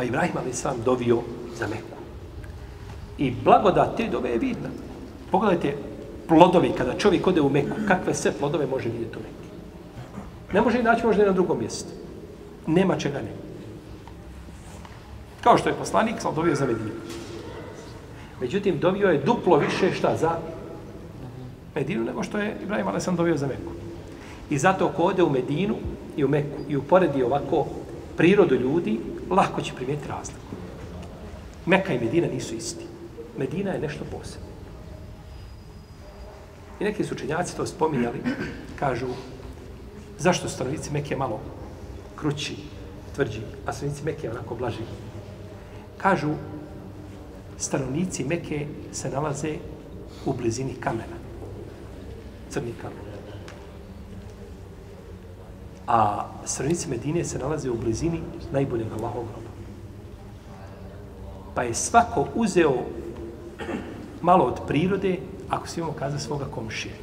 Pa Ibrahim ali sam dovio za Meku. I blagodat te dove je vidna. Pogledajte plodovi kada čovjek ode u Meku, kakve sve plodove može vidjeti u Meku. Ne može i naći možda na drugom mjestu. Nema čega ne. Kao što je poslanik, sam dovio za Medinu. Međutim, dovio je duplo više šta za Medinu nego što je Ibrahim ali sam dovio za Meku. I zato ko ode u Medinu i u Meku i uporedi ovako prirodu ljudi, lako će primijeti razliku. Meka i Medina nisu isti. Medina je nešto posebno. I neki su učenjaci to spominjali, kažu, zašto stanovnici Mekke malo krući, tvrđi, a stanovnici Mekke onako blaži? Kažu, stanovnici Mekke se nalaze u blizini kamena. Crni kamen. A stanovnici Medine se nalaze u blizini najboljeg Allahovog groba. Pa je svako uzeo malo od prirode, ako se imamo kaza svoga komšije.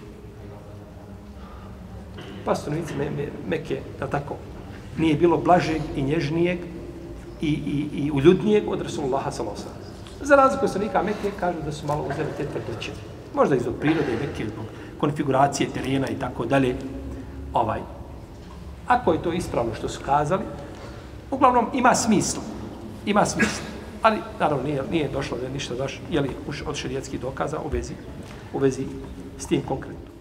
Pa stanovnici me, me, Meke, da tako, nije bilo blažeg i nježnijeg i, i, i uljudnijeg od Rasulullaha salosa. Za razliku stanovnika Meke kažu da su malo uzeli te tvrdoće. Možda iz od prirode Meke, zbog konfiguracije terena i tako dalje. Ovaj. Ako je to ispravno što su kazali, uglavnom ima smisla. Ima smisla. Ali, naravno, nije, nije došlo da je ništa došlo, je li od šerijetskih dokaza u vezi, u vezi s tim konkretno.